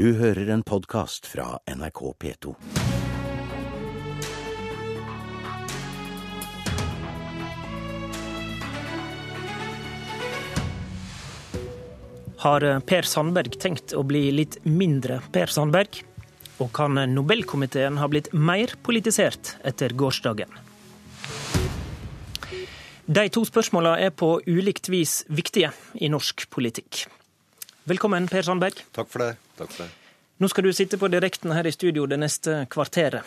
Du hører en podkast fra NRK P2. Har Per Sandberg tenkt å bli litt mindre Per Sandberg? Og kan Nobelkomiteen ha blitt mer politisert etter gårsdagen? De to spørsmåla er på ulikt vis viktige i norsk politikk. Velkommen, Per Sandberg. Takk for det. Takk for det. Nå skal du sitte på direkten her i studio det neste kvarteret.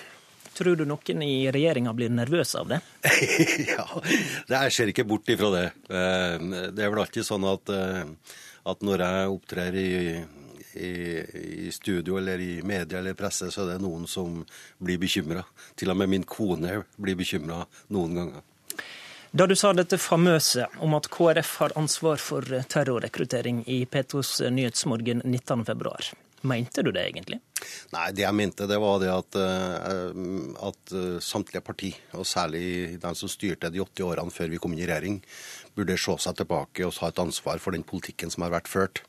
Tror du noen i regjeringa blir nervøse av det? ja, det jeg ser ikke bort ifra det. Eh, det er vel alltid sånn at, eh, at når jeg opptrer i, i, i, studio eller i media eller presse, så er det noen som blir bekymra. Til og med min kone blir bekymra noen ganger. Da du sa dette famøse om at KrF har ansvar for terrorrekruttering i P2s Nyhetsmorgen 19.2, mente du det egentlig? Nei, det jeg mente det var det at, eh, at eh, samtlige parti, og særlig de som styrte de 80 årene før vi kom inn i regjering, burde se seg tilbake og ta et ansvar for den politikken som har vært ført.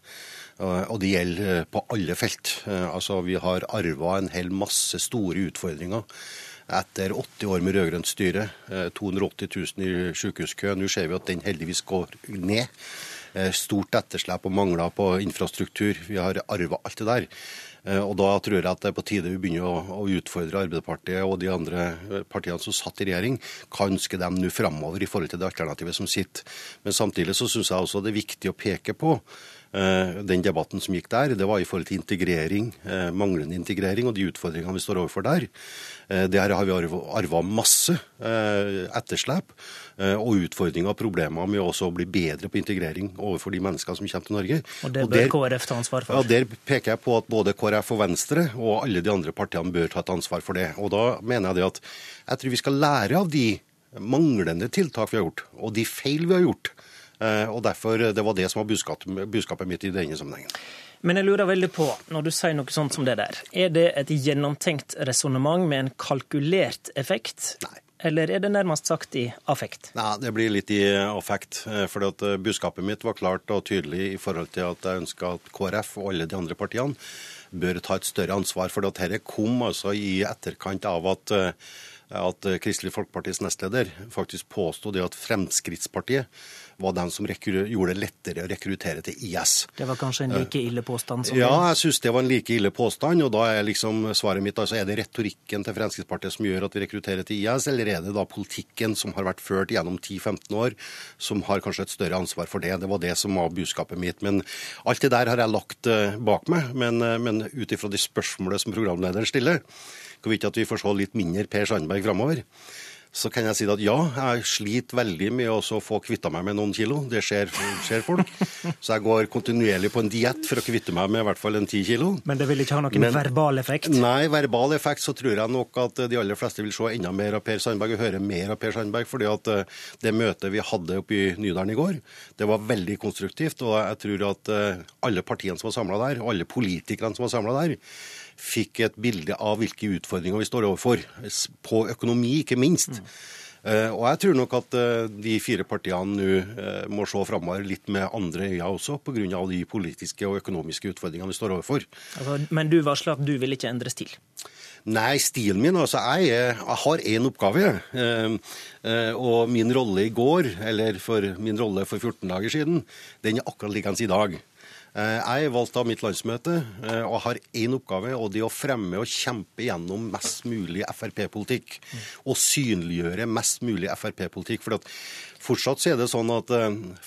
Og det gjelder på alle felt. Eh, altså, Vi har arva en hel masse store utfordringer etter 80 år med rød-grønt styre. 280 000 i sykehuskø. Nå ser vi at den heldigvis går ned. Stort etterslep og mangler på infrastruktur. Vi har arva alt det der. Og Da tror jeg at det er på tide vi begynner å utfordre Arbeiderpartiet og de andre partiene som satt i regjering. Hva ønsker de nå framover i forhold til det alternativet som sitter? Men samtidig så syns jeg også det er viktig å peke på den debatten som gikk der, det var i forhold til integrering, manglende integrering og de utfordringene vi står overfor der. Der har vi arva masse etterslep og utfordringer og problemer med også å bli bedre på integrering overfor de menneskene som kommer til Norge. Og det bør der, KrF ta ansvar for? Ja, Der peker jeg på at både KrF og Venstre og alle de andre partiene bør ta et ansvar for det. Og da mener jeg det at jeg tror vi skal lære av de manglende tiltak vi har gjort, og de feil vi har gjort. Og derfor, Det var det som var budskapet, budskapet mitt i denne sammenhengen. Men jeg lurer veldig på, når du sier noe sånt som det der, er det et gjennomtenkt resonnement med en kalkulert effekt? Nei. Eller er det nærmest sagt i affekt? Nei, Det blir litt i affekt. For budskapet mitt var klart og tydelig i forhold til at jeg ønska at KrF og alle de andre partiene bør ta et større ansvar. For dette kom altså i etterkant av at at Kristelig Folkepartis nestleder faktisk påsto det at Fremskrittspartiet var den som gjorde det lettere å rekruttere til IS. Det var kanskje en like ille påstand som Ja, jeg syns det var en like ille påstand. Og da er liksom svaret mitt altså, er det retorikken til Fremskrittspartiet som gjør at vi rekrutterer til IS, eller er det da politikken som har vært ført gjennom 10-15 år, som har kanskje et større ansvar for det? Det var det som var budskapet mitt. Men alt det der har jeg lagt bak meg. Men, men ut ifra de spørsmålene som programlederen stiller, hvorvidt at vi får se litt mindre Per Sandberg framover, så kan jeg si at ja, jeg sliter veldig med å få kvitta meg med noen kilo. Det skjer, skjer folk. Så jeg går kontinuerlig på en diett for å kvitte meg med i hvert fall en ti kilo. Men det vil ikke ha noen Men, verbal effekt? Nei, verbal effekt så tror jeg nok at de aller fleste vil se enda mer av Per Sandberg og høre mer av Per Sandberg. fordi at det møtet vi hadde oppe i Nydalen i går, det var veldig konstruktivt. Og jeg tror at alle partiene som var samla der, og alle politikerne som var samla der, fikk et bilde av hvilke utfordringer vi står overfor. På økonomi, ikke minst. Mm. Uh, og jeg tror nok at uh, de fire partiene nå uh, må se framover litt med andre øyne også, pga. de politiske og økonomiske utfordringene vi står overfor. Altså, men du varsler at du vil ikke endre stil? Nei, stilen min altså, Jeg, jeg har én oppgave. og min rolle i går, eller for min rolle for 14 dager siden, den er akkurat likeens i dag. Jeg er valgt av mitt landsmøte og har én oppgave, og det er å fremme og kjempe gjennom mest mulig Frp-politikk. Og synliggjøre mest mulig Frp-politikk. For at fortsatt er det sånn at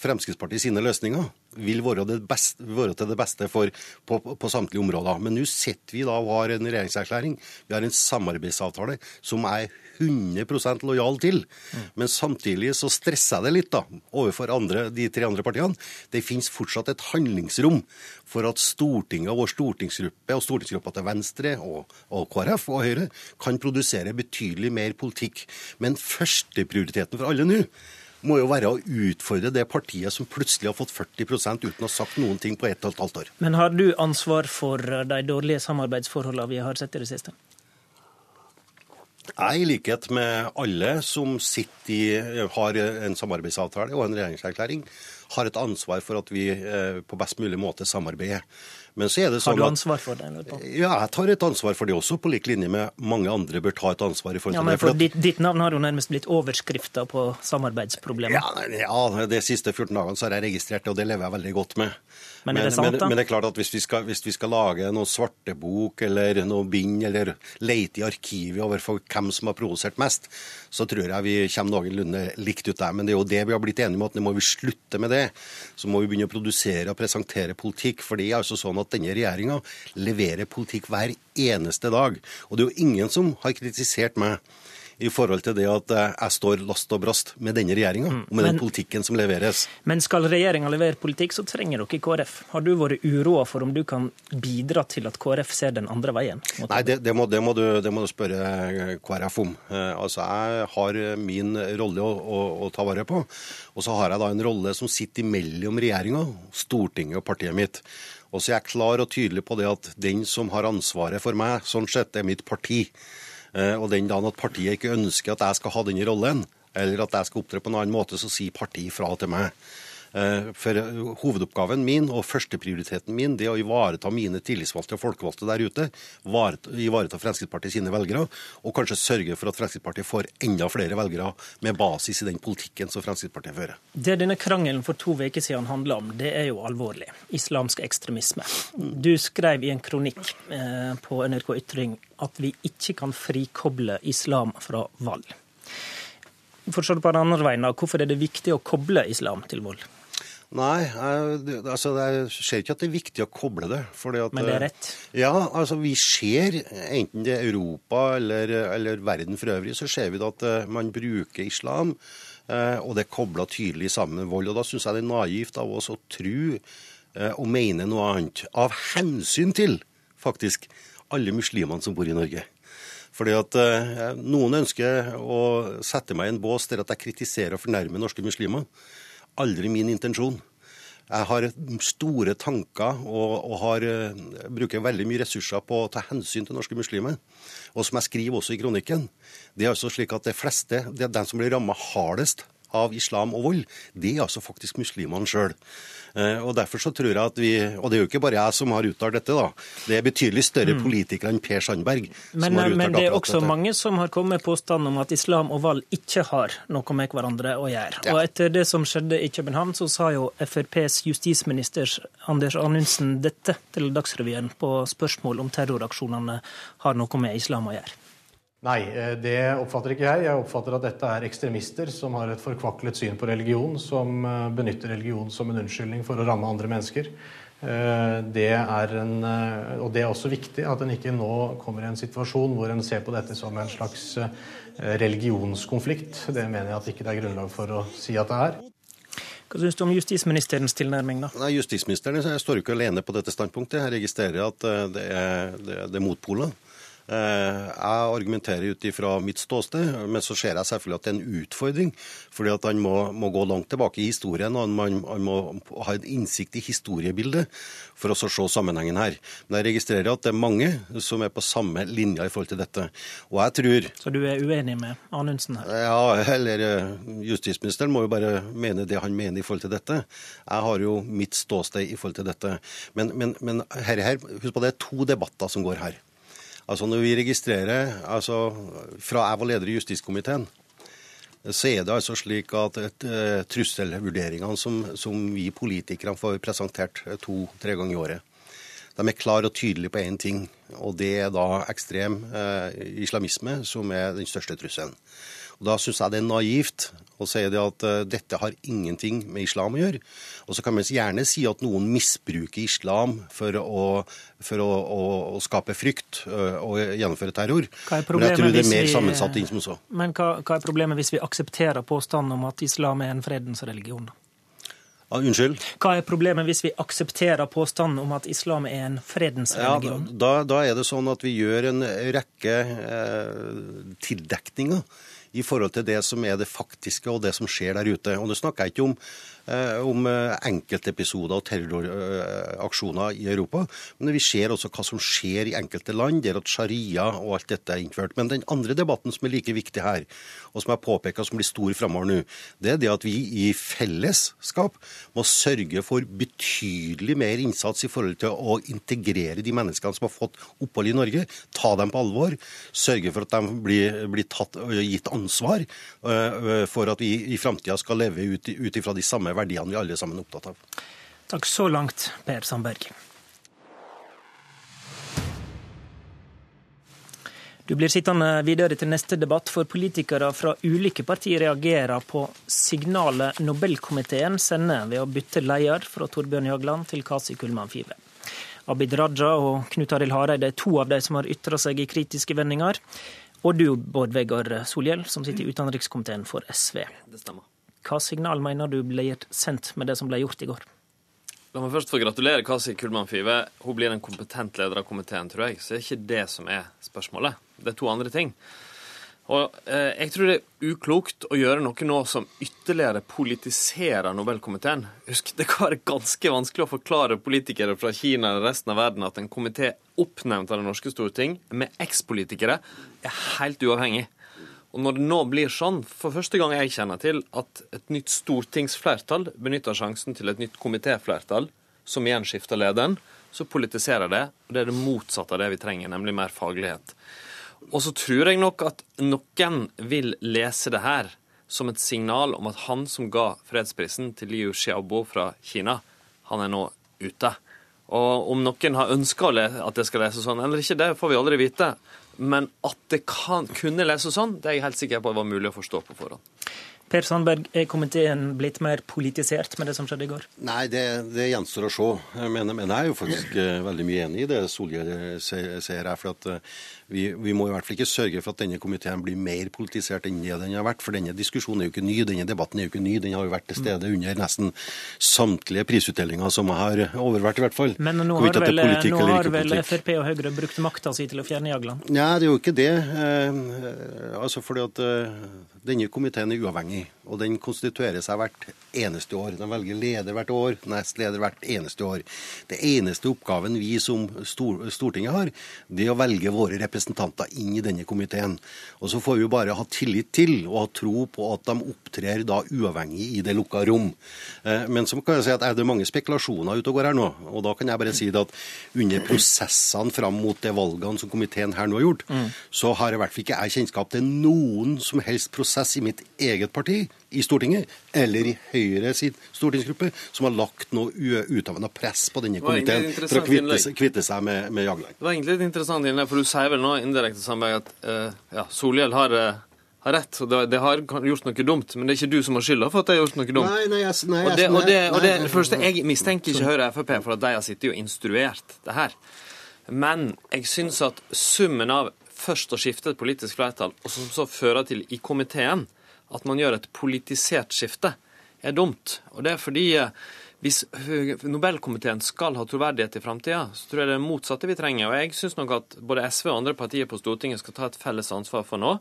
Fremskrittspartiet sine løsninger vil være, beste, være, til det beste for, på, på samtlige områder. Men nå sitter vi da og har en regjeringserklæring. Vi har en samarbeidsavtale som er 100% lojal til. Men samtidig så stresser jeg det litt da, overfor andre, de tre andre partiene. Det finnes fortsatt et handlingsrom for at Stortinget og vår stortingsgruppe og stortingsgruppa til Venstre og, og, KrF og Høyre kan produsere betydelig mer politikk. Men førsteprioriteten for alle nå må jo være å utfordre det partiet som plutselig har fått 40 uten å ha sagt noen ting på ett og et halvt år. Men har du ansvar for de dårlige samarbeidsforholdene vi har sett i det siste? Jeg, i likhet med alle som sitter i, har en samarbeidsavtale og en regjeringserklæring, har et ansvar for at vi eh, på best mulig måte samarbeider. Men så er det Har sånn du ansvar for det? Eller? ja, jeg tar et ansvar for det også, på lik linje med mange andre bør ta et ansvar i forhold Ja, til men det. for at, ditt, ditt navn har jo nærmest blitt overskrifta på samarbeidsproblemer. ja, ja, De siste 14 dagene så har jeg registrert det, og det lever jeg veldig godt med. Men er det sant, men, da? men det er klart at hvis vi skal, hvis vi skal lage noe svartebok eller noe bind, eller leite i arkivet over hvem som har provosert mest, så tror jeg vi kommer noenlunde likt ut der. Men det er jo det vi har blitt enige om, at nå må vi slutte med det. Så må vi begynne å produsere og presentere politikk. For det er altså sånn at denne regjeringa leverer politikk hver eneste dag. Og det er jo ingen som har kritisert meg i forhold til det at eh, jeg står last og brast med denne regjeringa, og med den politikken som leveres. Men skal regjeringa levere politikk, så trenger dere KrF. Har du vært uroa for om du kan bidra til at KrF ser den andre veien? Nei, det, det, må, det, må du, det må du spørre eh, KrF om. Eh, altså, Jeg har min rolle å, å, å ta vare på. Og så har jeg da en rolle som sitter mellom regjeringa, Stortinget og partiet mitt. Og så er jeg klar og tydelig på det at den som har ansvaret for meg, sånn sett, er mitt parti. Eh, Og den dagen at partiet ikke ønsker at jeg skal ha den rollen, eller at jeg skal opptre på en annen måte, så sier partiet fra til meg. Eh, For hovedoppgaven min og førsteprioriteten min det er å ivareta mine tillitsvalgte og folkevalgte der ute. Ivareta, Fremskrittspartiet sine velgere, og kanskje sørge for at Fremskrittspartiet får enda flere velgere med basis i den politikken som Fremskrittspartiet fører. Det denne krangelen for to uker siden handla om, det er jo alvorlig. Islamsk ekstremisme. Du skrev i en kronikk eh, på NRK Ytring at vi ikke kan frikoble islam fra vold. Forstår du på den andre veien, hvorfor er det viktig å koble islam til vold? Nei, jeg, det- altså, jeg ser ikke at det er viktig å koble det. fordi at, Men det er rett? Ja, altså vi ser, enten det er Europa eller, eller verden for øvrig, så ser vi at eh, man bruker islam, eh, og det er kobla tydelig sammen med vold. Og da syns jeg det er naivt av oss å tro eh, og mene noe annet. Av hensyn til, faktisk, alle muslimene som bor i Norge. Fordi at eh, Noen ønsker å sette meg i en bås der at jeg kritiserer og fornærmer norske muslimer. Aldri min intensjon. Jeg har store tanker og, og har, eh, bruker veldig mye ressurser på å ta hensyn til norske muslimer. Og som jeg skriver også i kronikken, det er altså slik at de fleste, det er den som blir ramma hardest av islam og vold, det er altså faktisk muslimene sjøl. Og derfor så tror jeg at vi Og det er jo ikke bare jeg som har uttalt dette, da. Det er betydelig større politikere enn Per Sandberg som Men, uttalt men det er også dette. mange som har kommet med påstand om at islam og vold ikke har noe med hverandre å gjøre. Ja. Og etter det som skjedde i København, så sa jo FrPs justisminister Anders Anundsen dette til Dagsrevyen på spørsmål om terroraksjonene har noe med islam å gjøre. Nei, eh, det oppfatter ikke jeg. Jeg oppfatter at dette er ekstremister som har et forkvaklet syn på religion, som eh, benytter religion som en unnskyldning for å ramme andre mennesker. Eh, Det er en, og det er også viktig at en ikke nå kommer i en situasjon hvor en ser på dette som en slags religionskonflikt. Det mener jeg at ikke det er grunnlag for å si at det er. Hva syns du om justisministerens tilnærming, da? Nei, Justisministeren står jo ikke alene på dette standpunktet. Jeg registrerer at det er, det, det er motpoler. Eh, Jeg argumenterer ut ifra mitt ståsted, men så ser jeg selvfølgelig at det er en utfordring. fordi at han må, må gå langt tilbake i historien, og han, man- må ha en innsikt i historiebildet for å se sammenhengen her. Men jeg registrerer at det er mange som er på samme linje i forhold til dette. Og jeg tror Så du er uenig med Anundsen her? ja, eller eh, justisministeren må jo bare mene det han mener i forhold til dette. Jeg har jo mitt ståsted i forhold til dette. Men, men, men her, her, husk på det er to debatter som går her. Altså Når vi registrerer altså Fra jeg var leder i justiskomiteen, så er det altså slik at et, uh, trusselvurderingene som, som vi politikere får presentert to-tre ganger i året, de er klare og tydelige på én ting, og det er da ekstrem uh, islamisme som er den største trusselen. Og Da syns jeg det er naivt å si det at eh, dette har ingenting med islam å gjøre. Og så kan man gjerne si at noen misbruker islam for å, for å, å, å skape frykt ø, og gjennomføre terror. Er Men jeg tror det er mer vi- sammensatt enn som så. Men hva, hva er problemet hvis vi aksepterer påstanden om at islam er en fredens religion? Ah, unnskyld? Hva er problemet hvis vi aksepterer påstanden om at islam er en fredens Ja, da, da er det sånn at vi gjør en rekke eh, tildekninger i forhold til det som er det faktiske og det som skjer der ute. Og Nå snakker jeg ikke om eh, om eh, enkeltepisoder og terroraksjoner i Europa. Men vi ser også hva som skjer i enkelte land, der at sharia og alt dette er innført. Men den andre debatten som er like viktig her, og som jeg påpeker som blir stor framover nå, det er det at vi i fellesskap må sørge for betydelig mer innsats i forhold til å integrere de menneskene som har fått opphold i Norge, ta dem på alvor, sørge for at de blir, blir tatt, gitt ansvar uh, for at vi i framtida skal leve ut ifra de samme verdiene vi alle sammen er opptatt av. Takk så langt, Per Sandberg. Du blir sittende videre til neste debatt, for politikere fra ulike partier reagerer på signalet Nobelkomiteen sender ved å bytte leder fra Torbjørn Jagland til Kasi Kullmann Five. Abid Raja og Knut Arild Hareide er to av de som har ytra seg i kritiske vendinger. Og du, Bård Vegar Solhjell, som sitter i utenrikskomiteen for SV. Det stemmer. Hva signal mener du ble sendt med det som ble gjort i går? La meg først få gratulere Kasi Kullmann Five. Hun blir en kompetent leder av komiteen, tror jeg. Så det er ikke det som er spørsmålet. Det er to andre ting. Og eh, Jeg tror det er uklokt å gjøre noe nå som ytterligere politiserer Nobelkomiteen. Husk, Det kan være ganske vanskelig å forklare politikere fra Kina eller resten av verden at en komité oppnevnt av Det norske storting, med ekspolitikere, er helt uavhengig. Og når det nå blir sånn, for første gang jeg kjenner til, at et nytt stortingsflertall benytter sjansen til et nytt komitéflertall, som igjen skifter lederen, så politiserer det. Og det er det motsatte av det vi trenger, nemlig mer faglighet. Og så tror jeg nok at noen vil lese det her som et signal om at han som ga fredsprisen til Liu Xiaobo fra Kina, han er nå ute. Og om noen har ønska at det skal leses sånn eller ikke, det får vi aldri vite. Men at det kan, kunne leses sånn, det er jeg helt sikker på at var mulig å forstå på forhånd. Per Sandberg, er komiteen blitt mer politisert med det som skjedde i går? Nei, det, det gjenstår å se. Men, men, jeg er jo faktisk uh, veldig mye enig i det Solhjell sier her. for at uh, vi, vi, må i hvert fall ikke sørge for at denne komiteen blir mer politisert enn det den har vært. For denne diskusjonen er jo ikke ny, denne debatten er jo ikke ny. Den har jo vært til stede under nesten samtlige prisutdelinger som har overvært, i hvert fall. Men nå har vel, nå har vel Frp og Høyre brukt makta si til å fjerne Jagland? Nei, det er jo ikke det. Eh, altså fordi at denne komiteen er uavhengig, og den konstituerer seg hvert eneste år. De velger leder hvert år, nestleder hvert eneste år. Det eneste oppgaven vi som Stortinget har, det er å velge våre representanter inn i denne komiteen. Og Så får vi bare ha tillit til og ha tro på at de opptrer da uavhengig i det lukka rom. Eh, men så kan jeg si at er det mange spekulasjoner ute og går her nå. Og da kan jeg bare si at under prosessene fram mot de valgene som komiteen her nå har gjort, mm. så har i hvert fall ikke jeg kjennskap til noen som helst prosess i mitt eget parti i Stortinget, eller i Høyre sin stortingsgruppe, som har lagt noe utøvende press på denne komiteen for å kvitte, kvitte seg med, med Jagland. Det var egentlig et interessant innlegg, for du sier vel nå indirekte samarbeid at uh, ja, Solhjell har uh, har rett. og det, har gjort noe dumt, men det er ikke du som har skylda for at det har gjort noe dumt. Nei, nei, jeg, nei, og det, og det, og det, det første, Jeg mistenker ikke Høyre og Frp for at de har sittet og instruert det her. Men jeg syns at summen av først å skifte et politisk flertall, og som så fører til i komiteen at man gjør et politisert skifte, er dumt. Og det er fordi eh, hvis Nobelkomiteen skal ha troverdighet i framtida, så tror jeg det er motsatte vi trenger. Og jeg syns nok at både SV og andre partier på Stortinget skal ta et felles ansvar for nå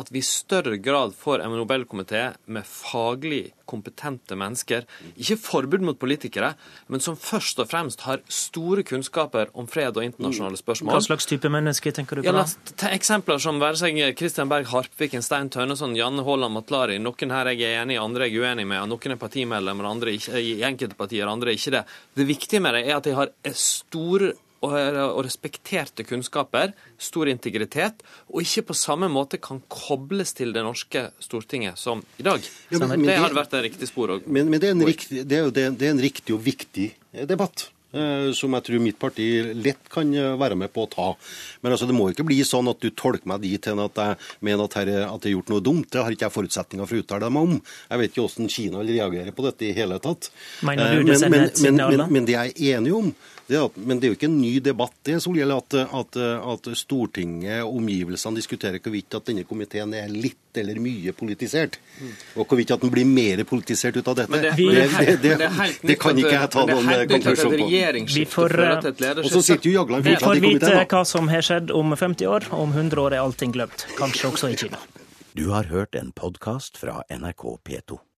at vi i større grad får en Nobelkomité med faglig kompetente mennesker. Ikke forbud mot politikere, men som først og fremst har store kunnskaper om fred og internasjonale spørsmål. Hva slags type mennesker tenker du på? Ja, eksempler som være seg Kristian Berg Harpviken, Stein Tønneson, Janne Haaland Matlari. Noen her jeg er enig i, andre jeg er uenig med. Noen er partimedlemmer, andre ikke, i enkelte partier, andre er ikke det. Det viktige med det er at de har store og respekterte kunnskaper, stor integritet, og ikke på samme måte kan kobles til det norske Stortinget som i dag. Ja, men, det hadde vært et riktig spor. Men, men det, er riktig, det, er jo, det, er en riktig og viktig debatt eh, som jeg tror mitt parti lett kan eh, være med på å ta. Men altså, det må ikke bli sånn at du tolker meg dit hen at jeg mener at, her, at jeg har gjort noe dumt. Det har ikke jeg forutsetninger for å uttale meg om. Jeg vet ikke hvordan Kina vil reagere på dette i hele tatt. Mener men, men. Men det jeg er enig om, det at, men det er jo ikke en ny debatt det, Solhjell, at, at, at Stortinget og omgivelsene diskuterer hvorvidt at denne komiteen er litt eller mye politisert. Og hvorvidt at den blir mer politisert ut av dette. Det, det, det, det, kan ikke jeg ta noen konklusjon på. Vi får, og så sitter jo Jagland Vi får vite hva som har skjedd om 50 år, om 100 år er allting glemt. Kanskje også i Kina. Du har hørt en podkast fra NRK P2.